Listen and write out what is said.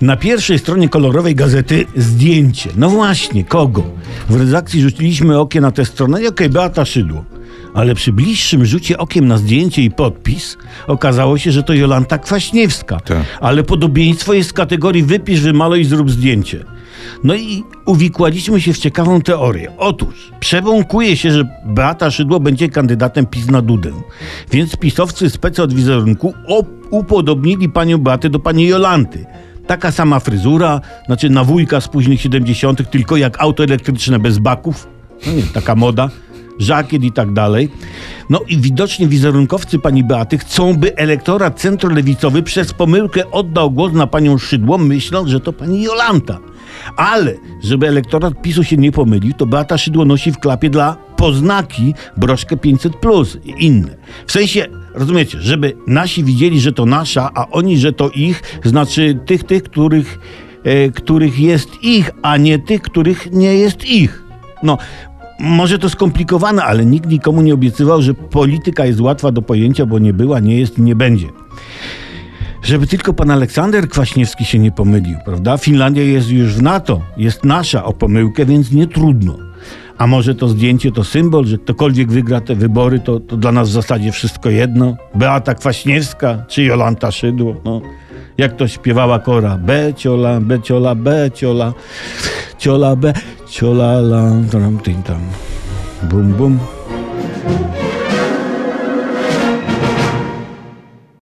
Na pierwszej stronie kolorowej gazety zdjęcie. No właśnie, kogo? W redakcji rzuciliśmy okiem na tę stronę i okej, Beata Szydło. Ale przy bliższym rzucie okiem na zdjęcie i podpis okazało się, że to Jolanta Kwaśniewska. Tak. Ale podobieństwo jest z kategorii wypisz, wymaluj, zrób zdjęcie. No i uwikłaliśmy się w ciekawą teorię. Otóż przebąkuje się, że Beata Szydło będzie kandydatem PiS na Dudę. Więc pisowcy specy od wizerunku upodobnili panią Beatę do pani Jolanty. Taka sama fryzura, znaczy na wujka z późnych 70., tylko jak auto elektryczne bez baków. No nie, taka moda żakiet i tak dalej. No i widocznie wizerunkowcy pani Beaty chcą, by elektorat centrolewicowy przez pomyłkę oddał głos na panią Szydło, myśląc, że to pani Jolanta. Ale, żeby elektorat PiSu się nie pomylił, to Beata Szydło nosi w klapie dla poznaki broszkę 500 plus i inne. W sensie, rozumiecie, żeby nasi widzieli, że to nasza, a oni, że to ich, znaczy tych, tych, których, e, których jest ich, a nie tych, których nie jest ich. No, może to skomplikowane, ale nikt nikomu nie obiecywał, że polityka jest łatwa do pojęcia, bo nie była, nie jest i nie będzie. Żeby tylko pan Aleksander Kwaśniewski się nie pomylił, prawda? Finlandia jest już w NATO, jest nasza o pomyłkę, więc nie trudno. A może to zdjęcie to symbol, że ktokolwiek wygra te wybory, to, to dla nas w zasadzie wszystko jedno? Beata Kwaśniewska czy Jolanta Szydło? No, jak to śpiewała Kora? Beciola, beciola, beciola, ciola, be, ciola, la, tam, tym, tam. Bum, bum.